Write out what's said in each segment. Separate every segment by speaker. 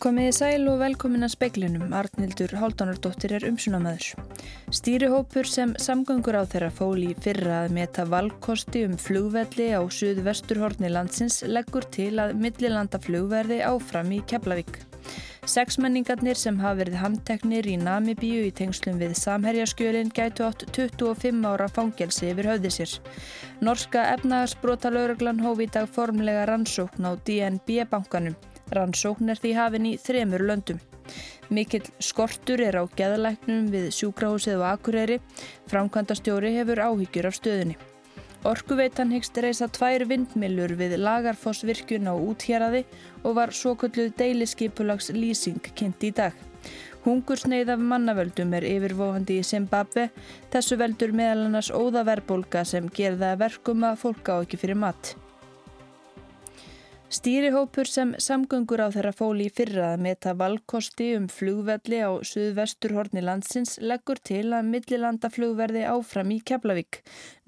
Speaker 1: Komiði sæl og velkomin að speiklinum, Arnildur Háldanardóttir er umsunamæður. Stýrihópur sem samgöngur á þeirra fól í fyrra að meta valkosti um flugvelli á suðvesturhorni landsins leggur til að millilanda flugverði áfram í Keflavík. Seksmenningarnir sem hafa verið handteknir í Namibíu í tengslum við samherjaskjölinn gætu átt 25 ára fangelsi yfir höfði sér. Norska efnagasbrota lauruglan hófi í dag formlega rannsókn á DNB-bankanum. Rannsókn er því hafin í þremur löndum. Mikill skortur er á geðalæknum við sjúkrahúsið og akureyri. Framkvæmdastjóri hefur áhyggjur af stöðunni. Orkuveitan hyggst reysa tvær vindmilur við lagarfossvirkjun á úthjaraði og var svo kulluð deiliskipulags lýsing kynnt í dag. Hungursneið af mannavöldum er yfirvofandi í Zimbabwe. Þessu veldur meðal annars óðaverbólka sem gerða verkum að fólk á ekki fyrir mat. Stýrihópur sem samgöngur á þeirra fóli í fyrra að meta valkosti um flugvelli á suðvesturhorni landsins leggur til að millilanda flugverði áfram í Keflavík.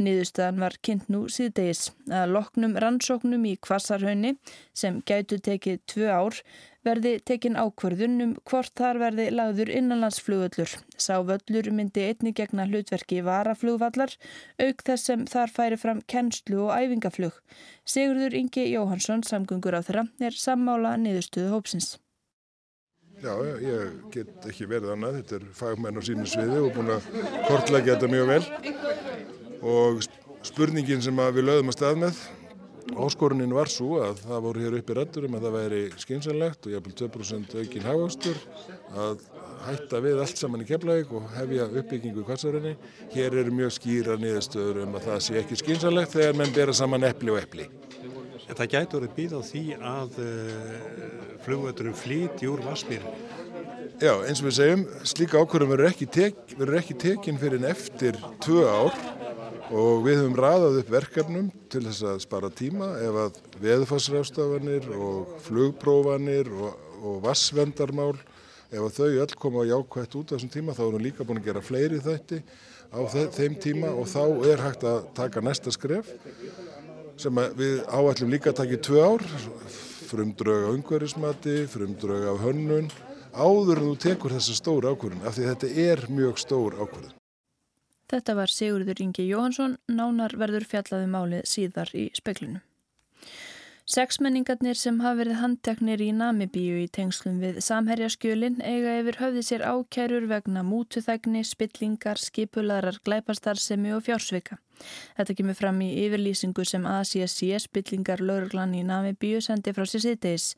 Speaker 1: Niðurstaðan var kynnt nú síðdegis að loknum rannsóknum í Kvassarhaunni sem gætu tekið tvö ár verði tekin ákvörðun um hvort þar verði lagður innanlandsflugvöllur. Sá völlur myndi einni gegna hlutverki varaflugvallar, auk þess sem þar færi fram kennslu og æfingaflug. Sigurður Ingi Jóhansson, samgöngur á þeirra, er sammála niðurstuðu hópsins.
Speaker 2: Já, ég get ekki verið annað. Þetta er fagmenn á sínu sviði og búin að kortlækja þetta mjög vel. Og spurningin sem við lögum að stað með Áskorunin var svo að það voru hér uppi rættur um að það væri skynsanlegt og jafnvel 2% aukinn hafástur að hætta við allt saman í keflavík og hefja uppbyggingu í kvarsarinni. Hér eru mjög skýra niðurstöður um að það sé ekki skynsanlegt þegar menn bera saman eppli og eppli.
Speaker 3: Það gæti orðið býð á því að uh, flugvöldurum flíti úr Vasmír.
Speaker 2: Já, eins og við segjum, slíka ákvörðum verður ekki, tek, ekki tekinn fyrir en eftir tvö ár og við höfum raðað upp verkefnum til þess að spara tíma ef að veðfarsrástafanir og flugprófanir og, og vassvendarmál ef að þau öll koma jákvægt út á þessum tíma þá erum líka búin að gera fleiri þætti á þeim tíma og þá er hægt að taka næsta skref sem við áætlum líka að taka í tvö ár. Frumdraug á ungverðismati, frumdraug á hönnun áður en þú tekur þessa stóra ákvörðun af því þetta er mjög stór ákvörðun
Speaker 1: Þetta var Sigurður Ingi Jóhansson, nánar verður fjallaði um málið síðar í speklinu. Seksmenningarnir sem hafa verið handteknir í Namibíu í tengslum við samherjaskjölin eiga yfir höfði sér ákærur vegna mútuþægni, spillingar, skipularar, glæpastarsemi og fjársvika. Þetta kemur fram í yfirlýsingu sem ACSC spillingar lauruglan í Namibíu sendi frá sér siðdeis.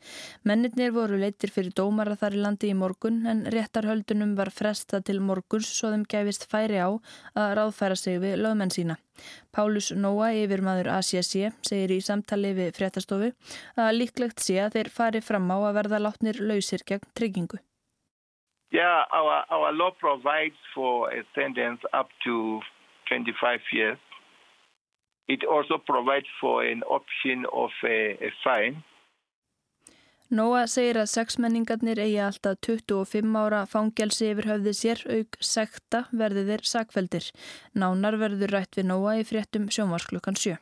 Speaker 1: Mennirnir voru leitir fyrir dómara þar í landi í morgun en réttarhöldunum var fresta til morguns svo þeim gæfist færi á að ráðfæra sig við lögmenn sína. Pálus Nóa, yfirmaður ACSC, segir í samtali við fréttastofu að líklegt sé að þeir fari fram á að verða látnir lausir gegn tryggingu.
Speaker 4: Yeah, our, our law provides for a sentence up to 25 years. It also provides for an option of a, a fine.
Speaker 1: Nóa segir að sexmenningarnir eigi alltaf 25 ára fangelsi yfir höfði sér auk sekta verði þeir sakveldir. Nánar verður rætt við Nóa í fréttum sjómarsklukkan 7.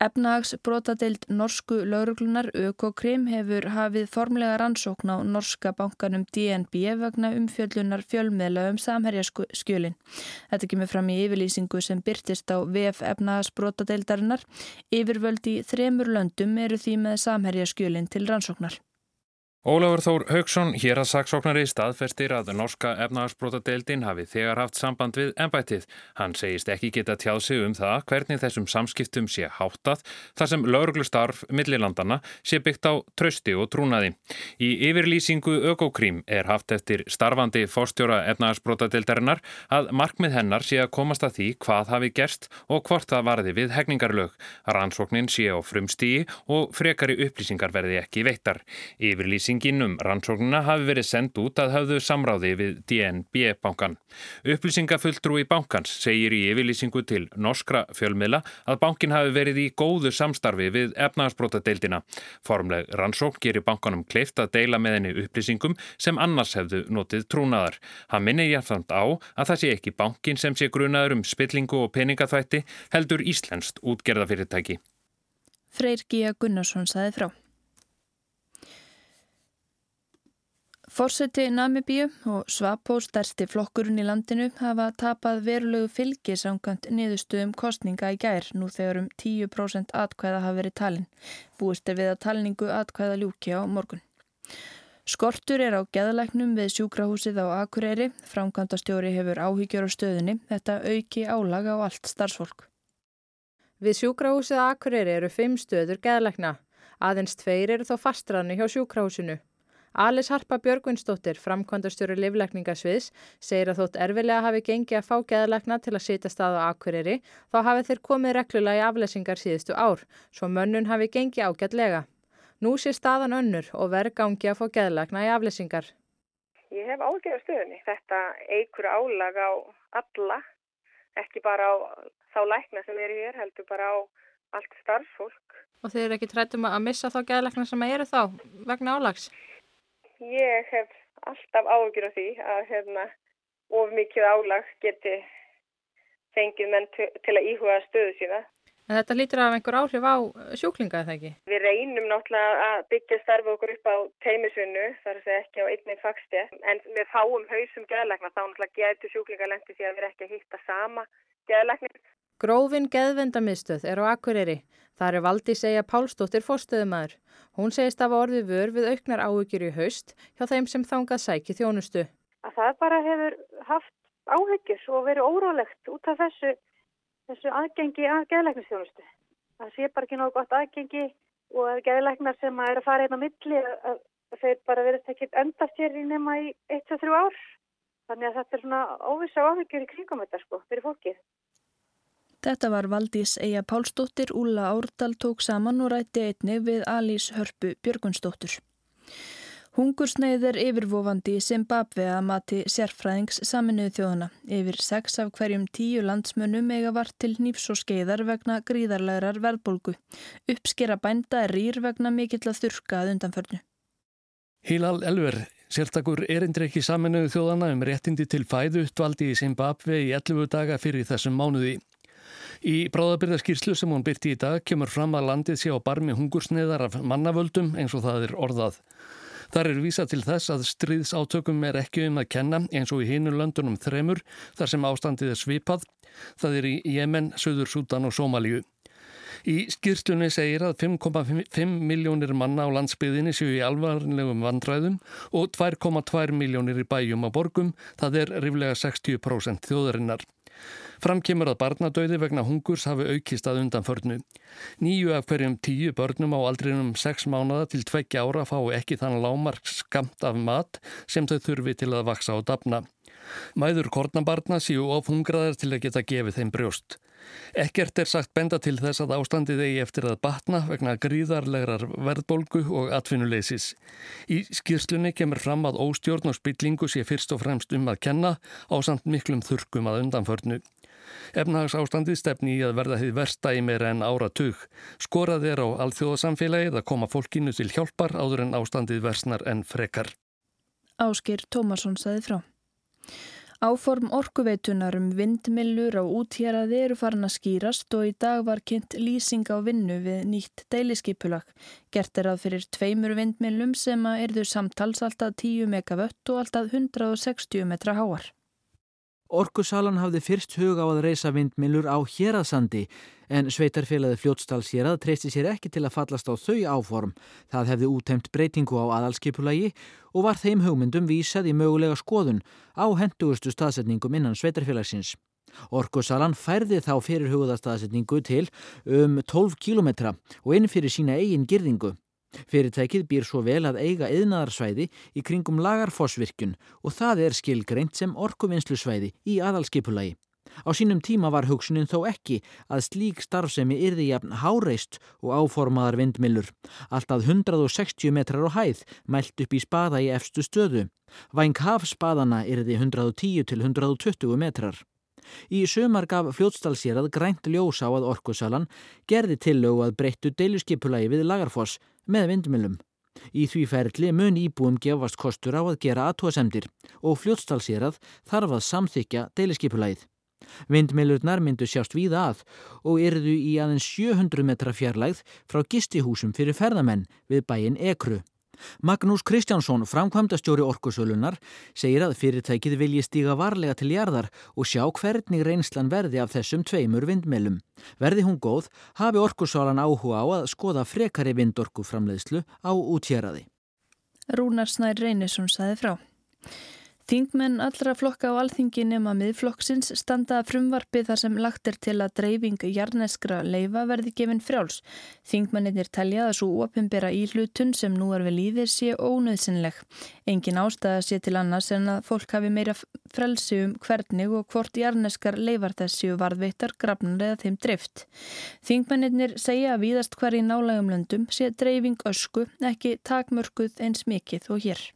Speaker 1: Efnahagsbrotadeild norsku lauruglunar Ökokrim hefur hafið formlega rannsókn á norska bankanum DNB vegna umfjöllunar fjölmiðla um samherjaskjölin. Þetta kemur fram í yfirlýsingu sem byrtist á VF efnahagsbrotadeildarinnar. Yfirvöldi þremur löndum eru því með samherjaskjölin til rannsóknar.
Speaker 5: Ólafur Þór Haugsson, hér að saksóknari staðfestir að norska efnahagsbrótadeildin hafi þegar haft samband við ennbættið. Hann segist ekki geta tjáð sig um það hvernig þessum samskiptum sé háttað þar sem lauruglustarf millilandana sé byggt á trösti og trúnaði. Í yfirlýsingu Ökokrím er haft eftir starfandi fórstjóra efnahagsbrótadeildarinnar að markmið hennar sé að komast að því hvað hafi gerst og hvort það varði við hegningarlög. Rannsóknin sé á frumstíi og frekari upplýsingar verði ekki veittar. Yfirlýsing Upplýsingin um rannsóknuna hafi verið sendt út að hafðu samráði við DNB-bankan. Upplýsingafulltrú í bankans segir í yfirlýsingu til norskra fjölmiðla að bankin hafi verið í góðu samstarfi við efnahagsbrótadeildina. Formleg rannsókn gerir bankanum kleift að deila með henni upplýsingum sem annars hefðu notið trúnaðar. Hann minnir jáfnframt á að það sé ekki bankin sem sé grunaður um spillingu og peningaþvætti heldur Íslenskt útgerðafyrirtæki.
Speaker 1: Freyr Gíja Gunnarsson saði frá. Fórseti Namibíu og Svapó stærsti flokkurinn í landinu hafa tapað verulegu fylgi samkvæmt niðurstöðum kostninga í gær nú þegar um 10% atkvæða hafa verið talin. Búist er við að talningu atkvæða ljúki á morgun. Skortur er á geðalæknum við sjúkrahúsið á Akureyri. Framkvæmdastjóri hefur áhyggjur á stöðunni. Þetta auki álag á allt starfsfólk.
Speaker 6: Við sjúkrahúsið á Akureyri eru fimm stöður geðalækna. Aðeins tveir eru þó fastrannu hjá sjúkrahúsinu. Alice Harpa Björgvinsdóttir, framkvæmdastjóri livlækningasviðs, segir að þótt erfilega hafi gengið að fá geðalækna til að sita stað á Akureyri, þá hafi þeir komið reglulega í aflesingar síðustu ár, svo mönnun hafi gengið ágætlega. Nú sé staðan önnur og verð gangi að fá geðalækna í aflesingar.
Speaker 7: Ég hef ágjörð stöðunni. Þetta eigur álag á alla, ekki bara á þá lækna sem eru hér, heldur bara á allt starfsfólk.
Speaker 6: Og þeir eru ekki trættum að missa þá geðalækna sem eru þá vegna álags?
Speaker 7: Ég hef alltaf áhugjur af því að hérna, of mikið álag geti fengið menn til að íhuga stöðu sína.
Speaker 6: En þetta lítur af einhver áhrif á sjúklinga eða ekki?
Speaker 7: Við reynum náttúrulega að byggja starfu okkur upp á teimisvinnu, þar það ekki á einnig fagsti, en við fáum hausum geðlækna, þá náttúrulega getur sjúklinga lendi því að við erum ekki að hitta sama geðlækning.
Speaker 6: Grófin geðvendamistöð er á Akureyri. Það er valdi segja Pálsdóttir fórstöðumæður. Hún segist af orði vör við auknar áhyggjur í haust hjá þeim sem þangað sæki þjónustu.
Speaker 7: Að það bara hefur haft áhyggjur og verið órálegt út af þessu, þessu aðgengi að geðleiknistjónustu. Það sé bara ekki náðu gott aðgengi og geðleiknar sem er að fara einn á milli þeir bara verið ekki endast hér í nema í 1-3 ár. Þannig að þetta er svona óvisa áhyggjur í kringum þetta sko, fyrir fólkið.
Speaker 1: Þetta var Valdís Eija Pálsdóttir, Úla Árdal tók saman og rætti einni við Alís Hörpu Björgunsdóttur. Hungursneið er yfirvofandi í Zimbabwe að mati sérfræðings saminuðu þjóðana. Yfir sex af hverjum tíu landsmönnum eiga vart til nýfs og skeiðar vegna gríðarlegar verðbólgu. Uppskera bænda er rýr vegna mikill að þurka að undanförnu.
Speaker 8: Hilal Elver, sérstakur erindreiki saminuðu þjóðana um réttindi til fæðu dvaldi í Zimbabwe í 11 daga fyrir þessum mánuði. Í bráðabyrðaskýrslu sem hún byrti í dag kemur fram að landið sé á barmi hungursneðar af mannavöldum eins og það er orðað. Þar er vísa til þess að stríðsátökum er ekki um að kenna eins og í hinu löndunum þremur þar sem ástandið er svipað. Það er í Jemen, Suður Sútan og Somalíu. Í skýrslunni segir að 5,5 miljónir manna á landsbyðinni séu í alvarlegum vandræðum og 2,2 miljónir í bæjum á borgum, það er riflega 60% þjóðarinnar. Framkemur að barnadauði vegna hungurs hafi aukist að undanförnu. Nýju af hverjum tíu börnum á aldrinum 6 mánada til 2 ára fái ekki þann lámark skamt af mat sem þau þurfi til að vaksa á dapna. Mæður kornabarna séu of hungraðar til að geta gefið þeim brjóst. Ekkert er sagt benda til þess að ástandið eigi eftir að batna vegna gríðarlegar verðbólgu og atvinnuleysis. Í skýrslunni kemur fram að óstjórn og spillingu sé fyrst og fremst um að kenna á samt miklum þurkum að undanförnu. Efnahags ástandið stefni í að verða þið versta í meira en áratug. Skorað er á alþjóðasamfélagið að koma fólkinu til hjálpar áður en ástandið versnar en frekar.
Speaker 1: Áskir Tómasson saði frá. Áform orkuveitunar um vindmillur á útjæraði eru farin að skýrast og í dag var kynnt lýsing á vinnu við nýtt deiliskipulag. Gert er að fyrir tveimur vindmillum sem að erðu samtals alltaf 10 megavött og alltaf 160 metra háar.
Speaker 9: Orkusalan hafði fyrst hug á að reysa vindmilur á Hjeraðsandi en sveitarfélagi fljótsdals Hérað treysti sér ekki til að fallast á þau áform. Það hefði útæmt breytingu á aðalskipulagi og var þeim hugmyndum vísað í mögulega skoðun á hendugustu staðsetningum innan sveitarfélagsins. Orkusalan færði þá fyrir hugðastaðsetningu til um 12 kilometra og inn fyrir sína eigin girðingu. Fyrirtækið býr svo vel að eiga eðnaðarsvæði í kringum lagarfossvirkjun og það er skilgreint sem orkuvinnslusvæði í aðalskipulagi. Á sínum tíma var hugsunin þó ekki að slík starfsemi yrði jafn háreist og áformaðar vindmillur. Alltaf 160 metrar á hæð mælt upp í spaða í efstu stöðu. Væng hafspaðana yrði 110 til 120 metrar. Í sömar gaf fljótstalsérað grænt ljós á að orkusalan gerði tillögu að breyttu deiluskipulagi við Lagarfoss með vindmilum. Í því ferli mun íbúum gefast kostur á að gera aðtóasemdir og fljótstalsérað þarf að samþykja deiluskipulagið. Vindmilurnar myndu sjást víða að og yrðu í aðeins 700 metra fjarlægð frá gistihúsum fyrir ferðamenn við bæin Ekru. Magnús Kristjánsson, framkvæmdastjóri orkusölunar, segir að fyrirtækið vilji stíga varlega til jarðar og sjá hvernig reynslan verði af þessum tveimur vindmelum. Verði hún góð, hafi orkusálan áhuga á að skoða frekari vindorkuframleiðslu á útjeraði.
Speaker 1: Rúnar Snær Reynisson saði frá. Þingmenn allra flokka á alþingi nema miðflokksins standa frumvarfi þar sem lagt er til að dreifing jarneskra leifa verði gefin frjáls. Þingmennir telja að svo opimbera í hlutun sem nú er við líðir sé ónöðsynleg. Engin ástæða sé til annars en að fólk hafi meira frelsi um hvernig og hvort jarneskar leifar þessi varðveittar, grafnar eða þeim dreift. Þingmennir segja að víðast hver í nálægum löndum sé dreifing ösku ekki takmörkuð eins mikið og hér.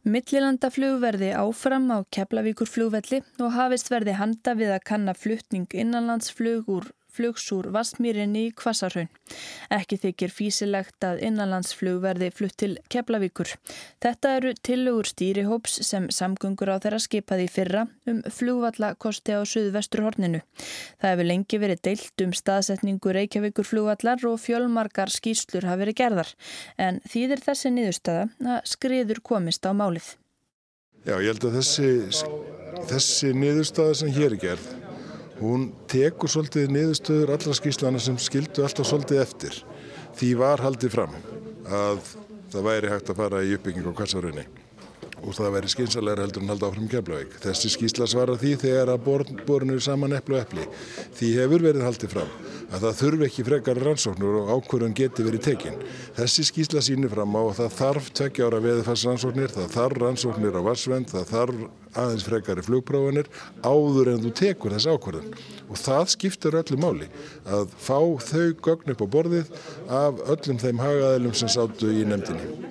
Speaker 1: Millilandaflug verði áfram á Keflavíkur flugvelli og hafist verði handa við að kanna fluttning innanlandsflug úr flugsúr Vastmýrinni í Kvassarhaun. Ekki þykir físilegt að innanlandsflug verði flutt til Keflavíkur. Þetta eru tillögur stýrihóps sem samgöngur á þeirra skipaði fyrra um flugvallakosti á Suðvestur horninu. Það hefur lengi verið deilt um staðsetningu Reykjavíkur flugvallar og fjölmarkar skýslur hafi verið gerðar. En þýðir þessi niðurstaða að skriður komist á málið.
Speaker 2: Já, ég held að þessi, þessi niðurstaða sem hér er gerð hún tekur svolítið niðurstöður allra skýslana sem skildu alltaf svolítið eftir. Því var haldið fram að það væri hægt að fara í uppbygging á kassarunni og það væri skynsalega heldur en halda áfram Keflavík. Þessi skýsla svara því þegar að borinu er saman epplu og eppli. Því hefur verið haldið fram að það þurfi ekki frekar rannsóknur og ákvörðun geti verið tekinn. Þessi skýsla sínir fram á að það þarf tvekja ára veðifarsrannsóknir, það þarf rannsóknir á varsvend, það þarf aðeins frekari flugprófanir áður en þú tekur þessi ákvörðun. Og það skiptur öllu máli að fá þau gögn upp á borðið af öllum þeim hagaðilum sem sáttu í nefndinni.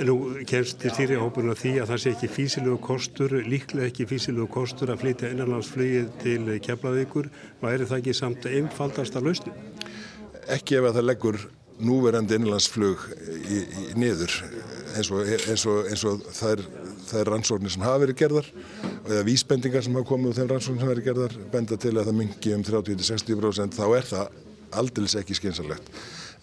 Speaker 3: Nú kemst til stýrihópurinn að því að það sé ekki físilegu kostur, líklega ekki físilegu kostur að flytja innanlandsflugið til Keflavíkur. Væri það ekki samt einfaldast að lausna?
Speaker 2: Ekki ef að það leggur núverandi í niður eins og, eins og, eins og það er, er rannsóknir sem hafa verið gerðar eða vísbendingar sem hafa komið úr þeim rannsóknir sem hafa verið gerðar benda til að það mingi um 30-60% þá er það aldils ekki skynsalegt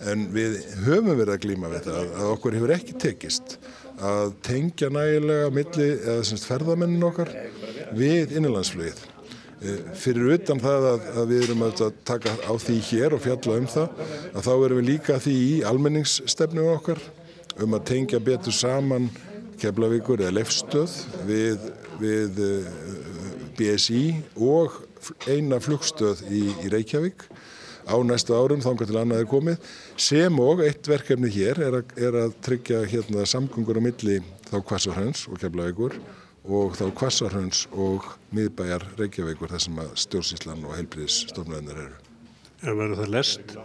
Speaker 2: en við höfum verið að glýma við það að okkur hefur ekki tekist að tengja nægilega milli eða semst ferðamennin okkar við innanlandsflugið. Eh, fyrir utan það að, að við erum að taka á því hér og fjalla um það að þá erum við líka því í almenningsstefnu okkar um að tengja betur saman Keflavíkur eða Lefstöð við, við eh, BSI og eina flugstöð í, í Reykjavík á næstu árum þangar til annað er komið sem og eitt verkefni hér er að, er að tryggja hérna samgöngur á milli þá Kvassarhönns og Keflavíkur og þá Kvassarhönns og miðbæjar Reykjavíkur þar sem að stjórnsíslan og heilbríðisstofnöðinir eru.
Speaker 3: En verður það lest?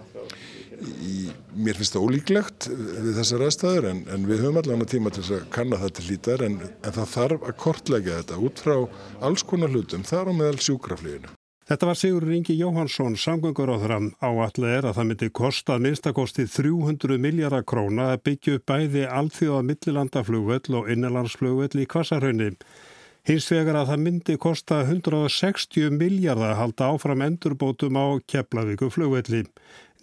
Speaker 2: Í, mér finnst það ólíklegt við þessar aðstæður en, en við höfum allavega tíma til að kanna það til lítar en, en það þarf að kortlega þetta út frá alls konar hlutum þar á meðal sjúkraflíðinu.
Speaker 3: Þetta var Sigur Ringi Jóhansson, samgöngur á þram áallega er að það myndi kosta minnstakosti 300 miljardar króna að byggja upp bæði allþjóða millilandaflugvell og innanlandsflugvell í Kvassarhaunni. Hins vegar að það myndi kosta 160 miljardar að halda áfram endurbótum á Keflavíku flugvelli.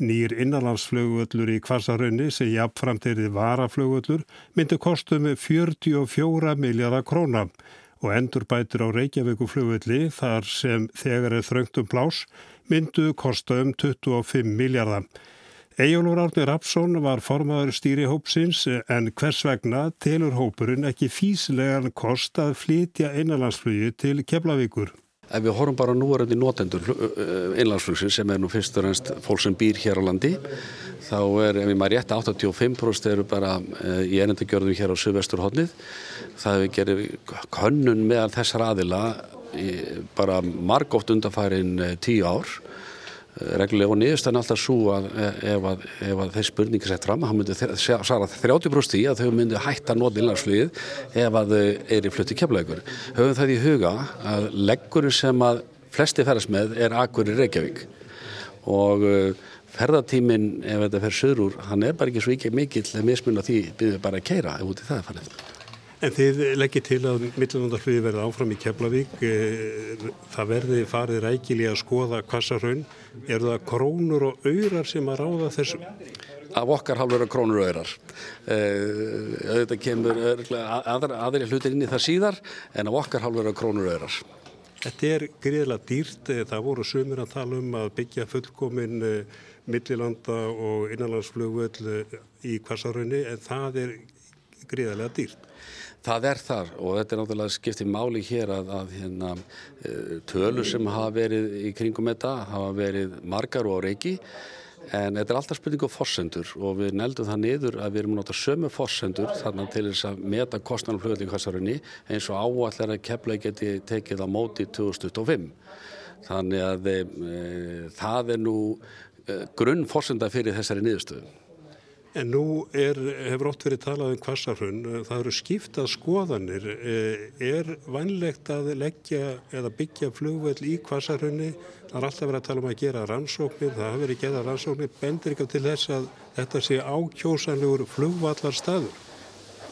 Speaker 3: Nýr innanlandsflugvellur í Kvassarhaunni sem jafnframt í varaflugvellur myndi kostum 44 miljardar króna og endurbætur á Reykjavíku flugvelli þar sem þegar er þröngtum plás myndu kosta um 25 miljardar. Ejólur Árni Rapsson var formadur stýri hópsins en hvers vegna telur hópurinn ekki físlegan kost að flytja einanlandsflugi til Keflavíkur.
Speaker 10: Ef við horfum bara nú aðrandi notendur einlandsflugsins sem er nú fyrst og reynst fólk sem býr hér á landi þá er, ef ég maður rétt, 85% eru bara í einandagjörðum hér á Suðvestur hodnið. Það hefur gerið könnun meðal þessar aðila bara margótt undanfærin tíu ár reglulega og niðurstæðan alltaf svo að ef að, að þeir spurningi sett fram, hann myndi svara 30% í að þau myndi hætta að nota innlandsflugið ef að þau er í flutti kemlaugur. Höfum það í huga að leggurinn sem að flesti ferðast með er akkur í Reykjavík og ferðartíminn ef þetta fer söður úr, hann er bara ekki svo ekki mikill að mismunna því byrjuð bara að keira ef út í það er farið.
Speaker 3: En þið leggir til að millinandarflöði verði áfram í Keflavík, það verði farið rækili að skoða Kvassarhaun, er það krónur og auðrar sem að ráða þessu?
Speaker 10: af okkar halvöra krónur öðrar. Þetta kemur aðri, hlutir inn í það síðar en af okkar halvöra krónur öðrar.
Speaker 3: Þetta er gríðilega dýrt. Það voru sumir að tala um að byggja fullkomin millilanda og innanlandsflugvöld í kvassarunni en það er gríðilega dýrt.
Speaker 10: Það er þar og þetta er náttúrulega skiptið máli hér að, að hérna, tölur sem hafa verið í kringum þetta hafa verið margar og á reiki en þetta er alltaf spurning á fórsendur og við neldum það niður að við erum náttúrulega sömu fórsendur þannig til þess að meta kostnarnar kvassarunni eins og áallar að kepla geti tekið á móti 2025. Þannig að e, það er nú e, grunn fórsenda fyrir þessari niðurstöðu.
Speaker 3: En nú er, hefur ótt verið talað um kvassarhund, það eru skiptað skoðanir. Er vannlegt að leggja eða byggja flugveld í kvassarhunni? Það er alltaf verið að tala um að gera rannsóknir, það hefur verið gerað rannsóknir, bendir ekki til þess að þetta sé ákjósanlegur flugvallar staður?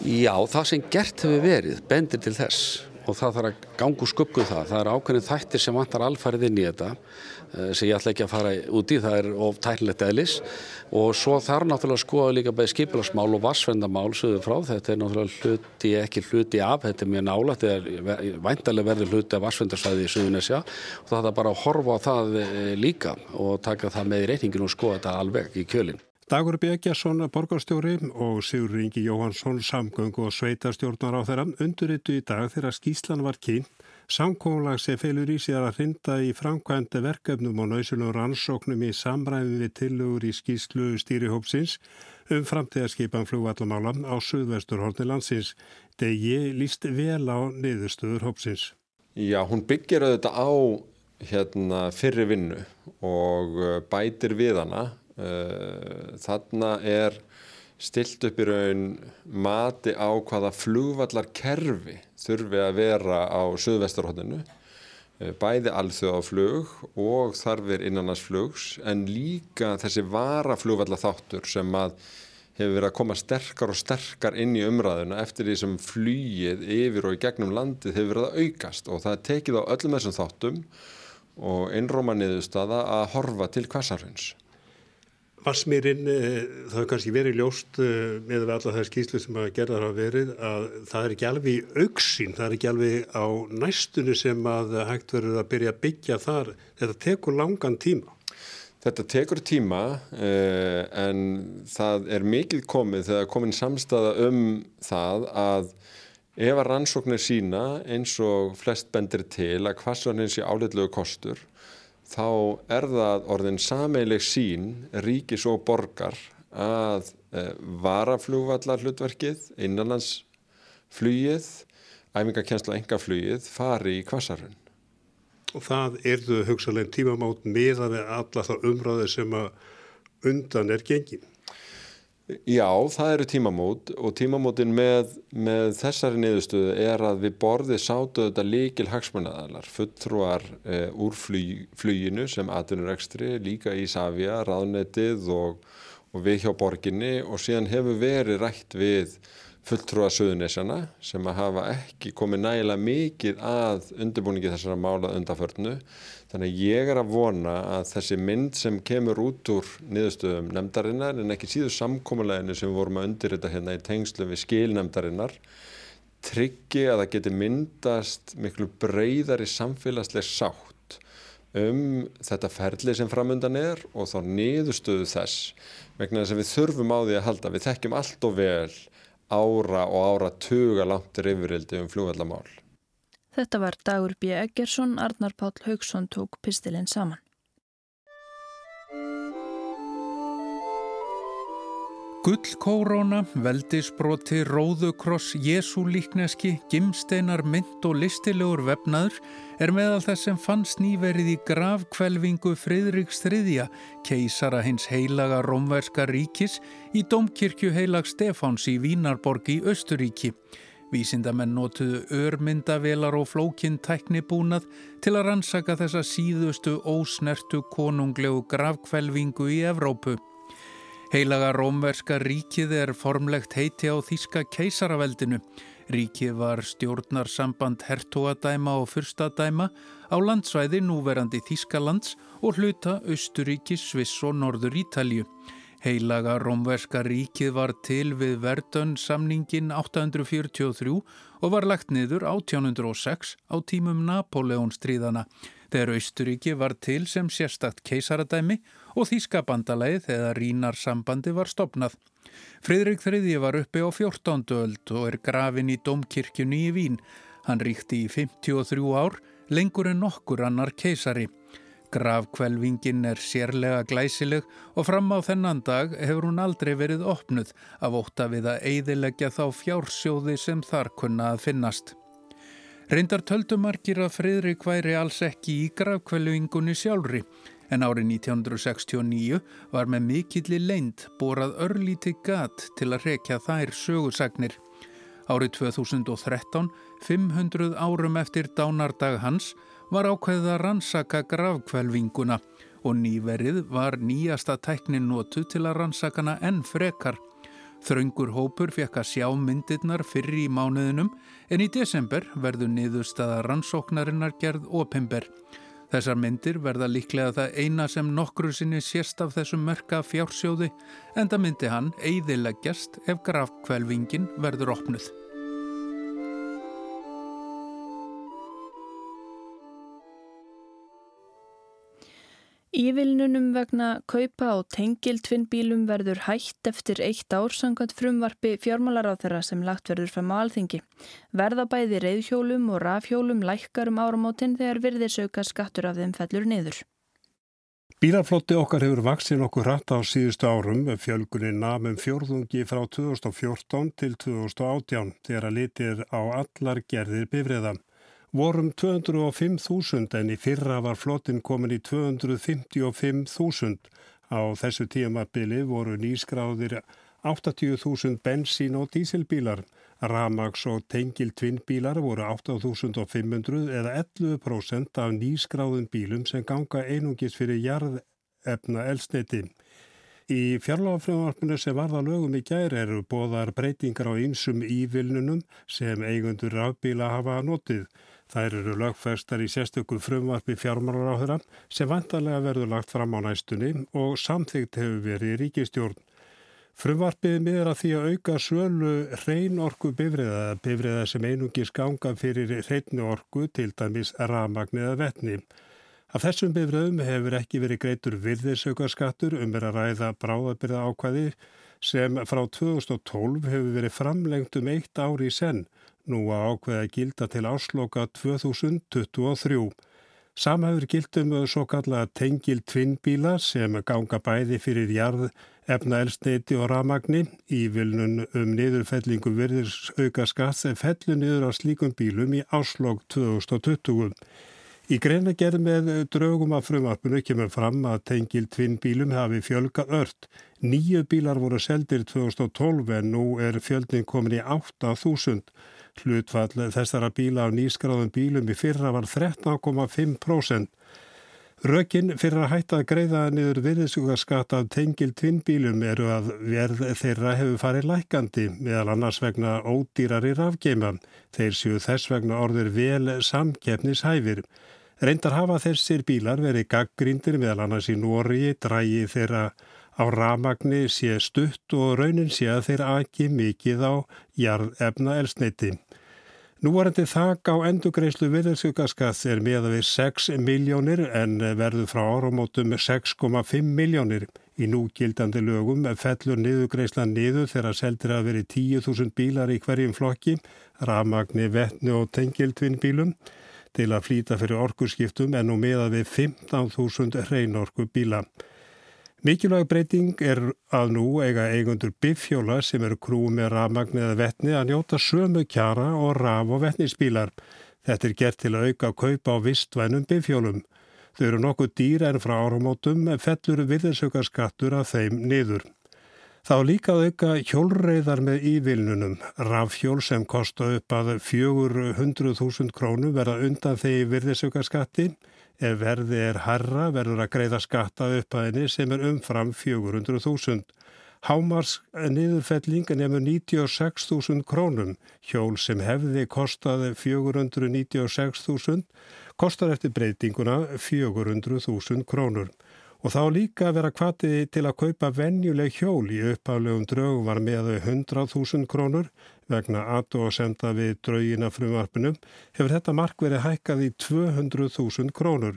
Speaker 10: Já, það sem gert hefur verið bendir til þess og það þarf að gangu skuggu það. Það er ákveðin þættir sem vantar alfarið inn í þetta sem ég ætla ekki að fara út í, það er of tællilegt eðlis. Og svo þarf náttúrulega að skoða líka bæði skipilagsmál og vassvendamál sögðu frá, þetta er náttúrulega hluti ekki hluti af, þetta er mjög nála þetta er væntalega verður hluti af vassvendarsvæði í Suðunesja og það er bara að horfa á það líka og taka það með í reyningin og skoða þetta alveg í kjölinn.
Speaker 3: Dagur Bjegjarsson, borgarstjóri og Sigur Ingi Jóhansson, samgöng og sveitarstjórnar á þeirra undurittu í dag þegar skíslan var kynnt Samkólag sem felur í sér að hrinda í framkvæmda verkefnum og náðsynum rannsóknum í samræðum við tilugur í skýslu stýrihópsins um framtíðarskipan flugvallamála á Suðvesturhorni landsins. Degi líst vel á niðurstöður hópsins.
Speaker 11: Já, hún byggir auðvitað á hérna, fyrri vinnu og bætir við hana. Þarna er stilt upp í raun mati á hvaða flugvallar kerfi þurfi að vera á söðvestarhóttinu bæði alþjóðaflug og þarfir innanlandsflugs en líka þessi varaflugvallar þáttur sem að hefur verið að koma sterkar og sterkar inn í umræðuna eftir því sem flýið yfir og í gegnum landið hefur verið að aukast og það er tekið á öllum þessum þáttum og einróma niðurstaða að horfa til kvassarhunds.
Speaker 3: Vassmýrin, það hefur kannski verið ljóst með alla þær skýslu sem að gerðar hafa verið að það er ekki alveg í auksín, það er ekki alveg á næstunni sem að hægt verður að byrja að byggja þar. Þetta tekur langan tíma.
Speaker 11: Þetta tekur tíma en það er mikið komið þegar komin samstaða um það að ef að rannsóknir sína eins og flest bendir til að hvasvarnin sé áleitlegu kostur þá er það orðin sameileg sín ríkis og borgar að e, varaflugvallar hlutverkið, innanlandsflugið, æfingakensla og engaflugið fari í kvassarhund.
Speaker 3: Og það erðu hugsalegin tímamátt meðan við alla þá umræði sem að undan er gengin.
Speaker 11: Já, það eru tímamót og tímamótin með, með þessari niðurstöðu er að við borðið sátu þetta líkil hagsmunnaðalar, fulltrúar e, úr flug, fluginu sem aðunur ekstri, líka í Savia, ráðnetið og, og við hjá borginni og síðan hefur verið rætt við fulltrúa söðunisjana sem að hafa ekki komið nægilega mikið að undirbúningi þessara mála undanförnu. Þannig að ég er að vona að þessi mynd sem kemur út úr niðurstöðum nefndarinnar en ekki síður samkómuleginu sem við vorum að undirrita hérna í tengslu við skilnefndarinnar tryggi að það geti myndast miklu breyðari samfélagsleg sátt um þetta ferli sem framöndan er og þá niðurstöðu þess vegna þess að við þurfum á því að halda. Við þekkjum allt og vel ára og ára tuga langt reyfurildi um flugvallamál.
Speaker 1: Þetta var Dagur B. Eggersson, Arnar Páll Haugsson tók pistilinn saman.
Speaker 12: Gullkóróna, veldisbroti, róðukross, jésúlíkneski, gimsteinar, mynd og listilegur vefnaður er meðal þess sem fannst nýverið í gravkvelvingu Fridriks III, keisara hins heilaga rómverska ríkis í domkirkju heilag Stefáns í Vínarborg í Östuríki. Vísindamenn notuðu örmyndavelar og flókinn tæknibúnað til að rannsaka þessa síðustu ósnertu konunglegu gravkvelvingu í Evrópu. Heilaga rómverska ríkið er formlegt heiti á Þíska keisaraveldinu. Ríkið var stjórnarsamband hertogadæma og fyrstadæma á landsvæði núverandi Þískalands og hluta Östuríki, Sviss og Norður Ítalju. Heilaga Rómverska ríkið var til við Verdun samningin 843 og var lagt niður 1806 á tímum Napoleon stríðana þegar Austuríki var til sem sérstakt keisaradæmi og Þískabandalagið eða Rínarsambandi var stopnað. Fridrik III var uppi á 14. öld og er grafin í domkirkjunni í Vín. Hann ríkti í 53 ár, lengur en nokkur annar keisari. Grafkvelvingin er sérlega glæsileg og fram á þennan dag hefur hún aldrei verið opnuð af óta við að eidilegja þá fjársjóði sem þar kunna að finnast. Reyndar töldumarkir að Fridrik væri alls ekki í grafkvelvingunni sjálfri en árið 1969 var með mikilli leind borað örlíti gat til að rekja þær sögursagnir. Árið 2013, 500 árum eftir dánardag hans, var ákveðið að rannsaka gravkvelvinguna og nýverið var nýjasta tæknin notu til að rannsakana enn frekar. Þraungur hópur fekk að sjá myndirnar fyrir í mánuðinum en í desember verður niðurstaða rannsóknarinnar gerð opimber. Þessar myndir verða líklega það eina sem nokkru sinni sérst af þessum mörka fjársjóði en það myndi hann eiðileggjast ef grafkvelvingin verður opnuð.
Speaker 1: Ívilnunum vegna kaupa á tengiltvinnbílum verður hætt eftir eitt ár sangant frumvarfi fjármálaráþara sem lagt verður fram á alþingi. Verðabæði reyðhjólum og rafhjólum lækkar um áramótin þegar virðisauka skattur af þeim fellur niður.
Speaker 3: Bílarflotti okkar hefur vaksin okkur rætt á síðustu árum með fjölgunin namum fjórðungi frá 2014 til 2018 þegar að litir á allar gerðir bifriðan vorum 205.000 en í fyrra var flottin komin í 255.000. Á þessu tíumabili voru nýskráðir 80.000 bensín og dísilbílar. Ramags og tengil tvinnbílar voru 8.500 eða 11% af nýskráðum bílum sem ganga einungis fyrir jarðefna elsniti. Í fjarlagafröðumarfinu sem varða lögum í gæri eru bóðar breytingar á einsum ívilnunum sem eigundur rafbíla hafa notið. Þær eru lögfestar í sérstökum frumvarfi fjármálaráðura sem vantarlega verður lagt fram á næstunni og samþygt hefur verið í ríkistjórn. Frumvarpið miður að því að auka svölu hrein orku bifriða, bifriða sem einungis ganga fyrir hreinu orku til dæmis ramagn eða vettni. Af þessum bifriðum hefur ekki verið greitur virðisaukarskattur um verið að ræða bráðabyrða ákvæði sem frá 2012 hefur verið framlengt um eitt ári í senn nú að ákveða gilda til ásloka 2023. Samhafur gildum svo kallaða tengil tvinnbíla sem ganga bæði fyrir jarð, efna elsneiti og ramagni í vilnun um niðurfellingu virðis auka skatt sem fellu niður á slíkum bílum í áslokk 2020. Í greina gerð með draugum af frumarpunu kemur fram að tengil tvinnbílum hafi fjölga ört. Nýju bílar voru seldir 2012 en nú er fjöldin komin í 8000. Hlutfall þessara bíla á nýskráðum bílum í fyrra var 13,5%. Rökin fyrir að hætta að greiða niður virðisugarskatt af tengil tvinnbílum eru að verð þeirra hefur farið lækandi meðal annars vegna ódýrari rafgeima. Þeir séu þess vegna orður vel samkeppnishæfir. Reyndar hafa þessir bílar verið gaggrindir meðal annars í Nóri, drægi þeirra á ramagni sé stutt og raunin sé að þeir aki mikið á jarðefna elsneiti. Nú varandi þak á endugreislu viðarsugaskast er meða við 6 miljónir en verður frá áramótum 6,5 miljónir. Í núgildandi lögum fellur niðugreislan niður þegar seldir að veri 10.000 bílar í hverjum flokki, ramagni, vettni og tengiltvinnbílum til að flýta fyrir orkurskiptum en nú meða við 15.000 hreinorku bíla. Mikilvæg breyting er að nú eiga eigundur biffjóla sem eru krú með rafmagn eða vettni að njóta sömu kjara og raf- og vettnisbílar. Þetta er gert til að auka kaupa á vistvænum biffjólum. Þau eru nokkuð dýr en frá áramótum fellur viðinsaukarskattur af þeim niður. Þá líka auka hjólreiðar með ívilnunum. Rafhjól sem kosta upp að 400.000 krónu verða undan þegar virðisaukarskatti Ef verði er harra verður að greiða skatta upphæðinni sem er umfram 400.000. Hámars niðurfelling nefnur 96.000 krónum. Hjól sem hefði kostaði 496.000 kostar eftir breytinguna 400.000 krónur. Og þá líka vera kvatið til að kaupa venjuleg hjól í uppaflegum draug var með 100.000 krónur vegna aðdó að senda við draugina frumvarpinum hefur þetta mark verið hækkað í 200.000 krónur.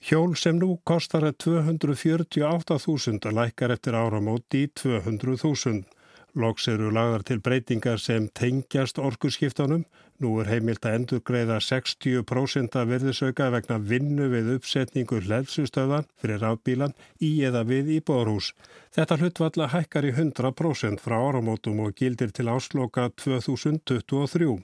Speaker 3: Hjól sem nú kostar 248.000 lækkar eftir áramót í 200.000. Loks eru lagðar til breytingar sem tengjast orkurskiptanum. Nú er heimilt að endur greiða 60% af verðisauka vegna vinnu við uppsetningu hlæðsustöðan fyrir rafbílan í eða við íbúðarhús. Þetta hlutvalla hækkar í 100% frá áramótum og gildir til ásloka 2023.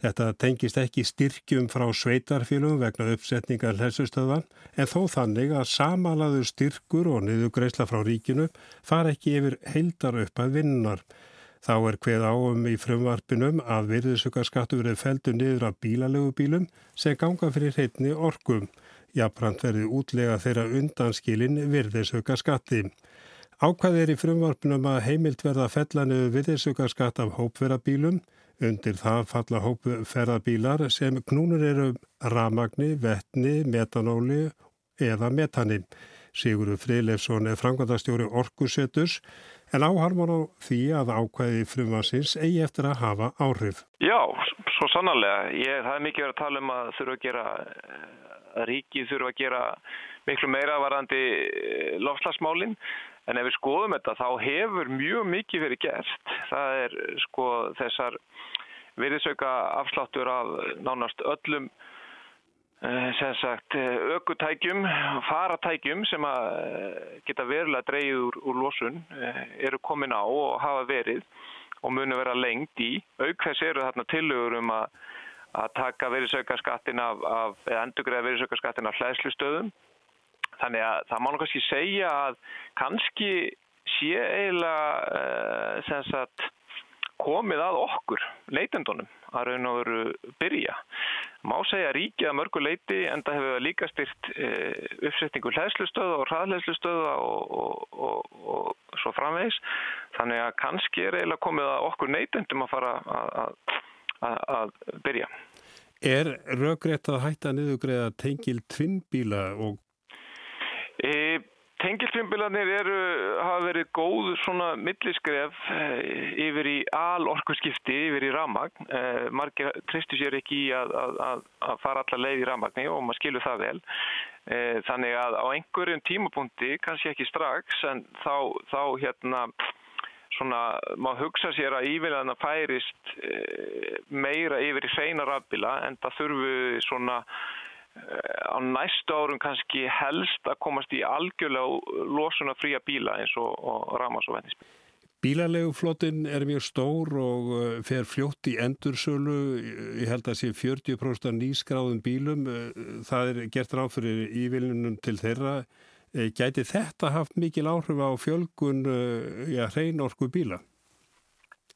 Speaker 3: Þetta tengist ekki styrkjum frá sveitarfélum vegna uppsetningar hlæðsustöðan en þó þannig að samalaður styrkur og niðugreisla frá ríkinu far ekki yfir heildar upp að vinnar. Þá er hveð áum í frumvarpinum að virðisukarskattu verið feldu niður af bílalögubílum sem ganga fyrir heitni orkum. Jafnframt verði útlega þeirra undanskilin virðisukarskatti. Ákvað er í frumvarpinum að heimilt verða að fella niður virðisukarskatt af hópverabílum Undir það falla hópu ferðabílar sem knúnur eru ramagni, vettni, metanóli eða metani. Sigurður Friðleifsson er frangandastjóri Orkusettus en áharmar á því að ákvæði frumansins eigi eftir að hafa áhrif.
Speaker 13: Já, svo sannarlega. Ég, það er mikið verið að tala um að þurfa að gera, að ríkið þurfa að gera miklu meira varandi eh, lofslagsmálinn. En ef við skoðum þetta þá hefur mjög mikið verið gert. Það er sko þessar virðisauka afsláttur af nánast öllum eh, sagt aukutækjum, faratækjum sem eh, geta verulega dreyið úr, úr losun eh, eru komin á og hafa verið og munu vera lengt í. Auk þess eru þarna tillögur um að, að taka virðisaukaskattin af, af eða endugriða virðisaukaskattin af hlæðslustöðum. Þannig að það má nú kannski segja að kannski sé eiginlega sagt komið að okkur, leitendunum, að raun og veru byrja. Má segja ríkið að mörgu leiti en það hefur líka styrt e, uppsetningu hlæðslustöða og hraðhlæðslustöða og, og, og, og svo framvegs. Þannig að kannski er eiginlega komið að okkur neitendum að fara að, að, að byrja.
Speaker 3: Er raugrétt að hætta niðugreiða tengil tvinnbíla og...
Speaker 13: E, Tengiltvinnbilarnir eru, hafa verið góð svona milliskref eh, yfir í alorkuskipti, yfir í ramagn. Eh, margir tristu sér ekki í að, að, að fara allar leið í ramagni og maður skilur það vel. Eh, þannig að á einhverjum tímapunkti, kannski ekki strax, en þá, þá hérna svona maður hugsa sér að ívillan að færist meira yfir í hreina rafbila en það þurfu svona á næstu árum kannski helst að komast í algjörlega losuna fría bíla eins og, og ramas og vennisbíl.
Speaker 3: Bílaleguflottin er mjög stór og uh, fer fljótt í endursölu, ég held að sé 40% nýskráðum bílum, uh, það er gert ráð fyrir ívilnunum til þeirra. Gæti þetta haft mikil áhrif á fjölgun ja, hreinorku bíla?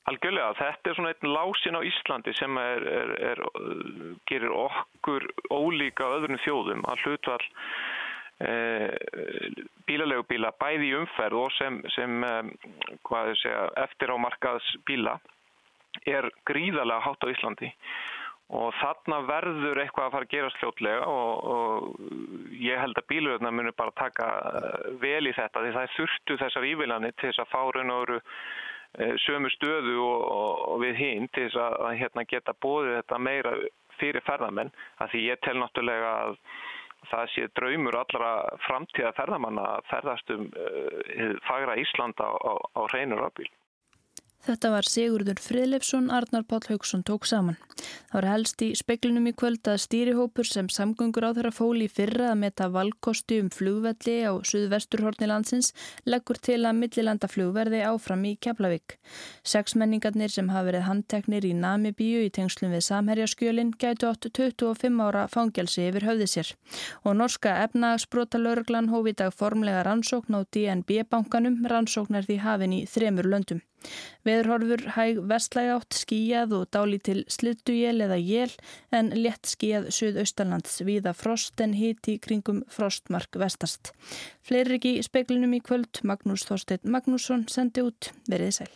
Speaker 13: Algjörlega, þetta er svona einn lásin á Íslandi sem er, er, er, gerir okkur ólíka öðrun þjóðum að hlutvall e, bílalegubíla bæði í umferð og sem, sem e, segja, eftir á markaðs bíla er gríðarlega hátt á Íslandi. Og þarna verður eitthvað að fara að gera sljótlega og, og ég held að bíluröðna munir bara taka vel í þetta því það þurftu þessar ívillanir til þess að fá raun og veru Eh, sömu stöðu og, og við hinn til þess að, að hérna, geta bóðið þetta meira fyrir ferðamenn að því ég tel náttúrulega að það sé draumur allra framtíða ferðamanna að ferðast um uh, fagra Íslanda á, á, á hreinur afbíl.
Speaker 1: Þetta var Sigurður Friðleifsson, Arnar Páll Haugsson tók saman. Það var helst í speklinum í kvöld að stýrihópur sem samgöngur á þeirra fóli fyrra að meta valkosti um flugvelli á suðvesturhorni landsins leggur til að millilandaflug verði áfram í Keflavík. Seksmenningarnir sem hafa verið handteknir í Namibíu í tengslum við Samherjaskjölin gætu átt 25 ára fangelsi yfir höfði sér. Og norska efnagsbrota lauruglan hófi dag formlega rannsókn á DNB-bankanum rannsóknar því hafin í þremur löndum. Veðurhorfur hæg vestlæg átt skíjað og dáli til slittuél eða jél en létt skíjað suðaustalands viða frost en hiti kringum frostmark vestast. Fleiri ekki í speklinum í kvöld, Magnús Þorstein Magnússon sendi út verið sæl.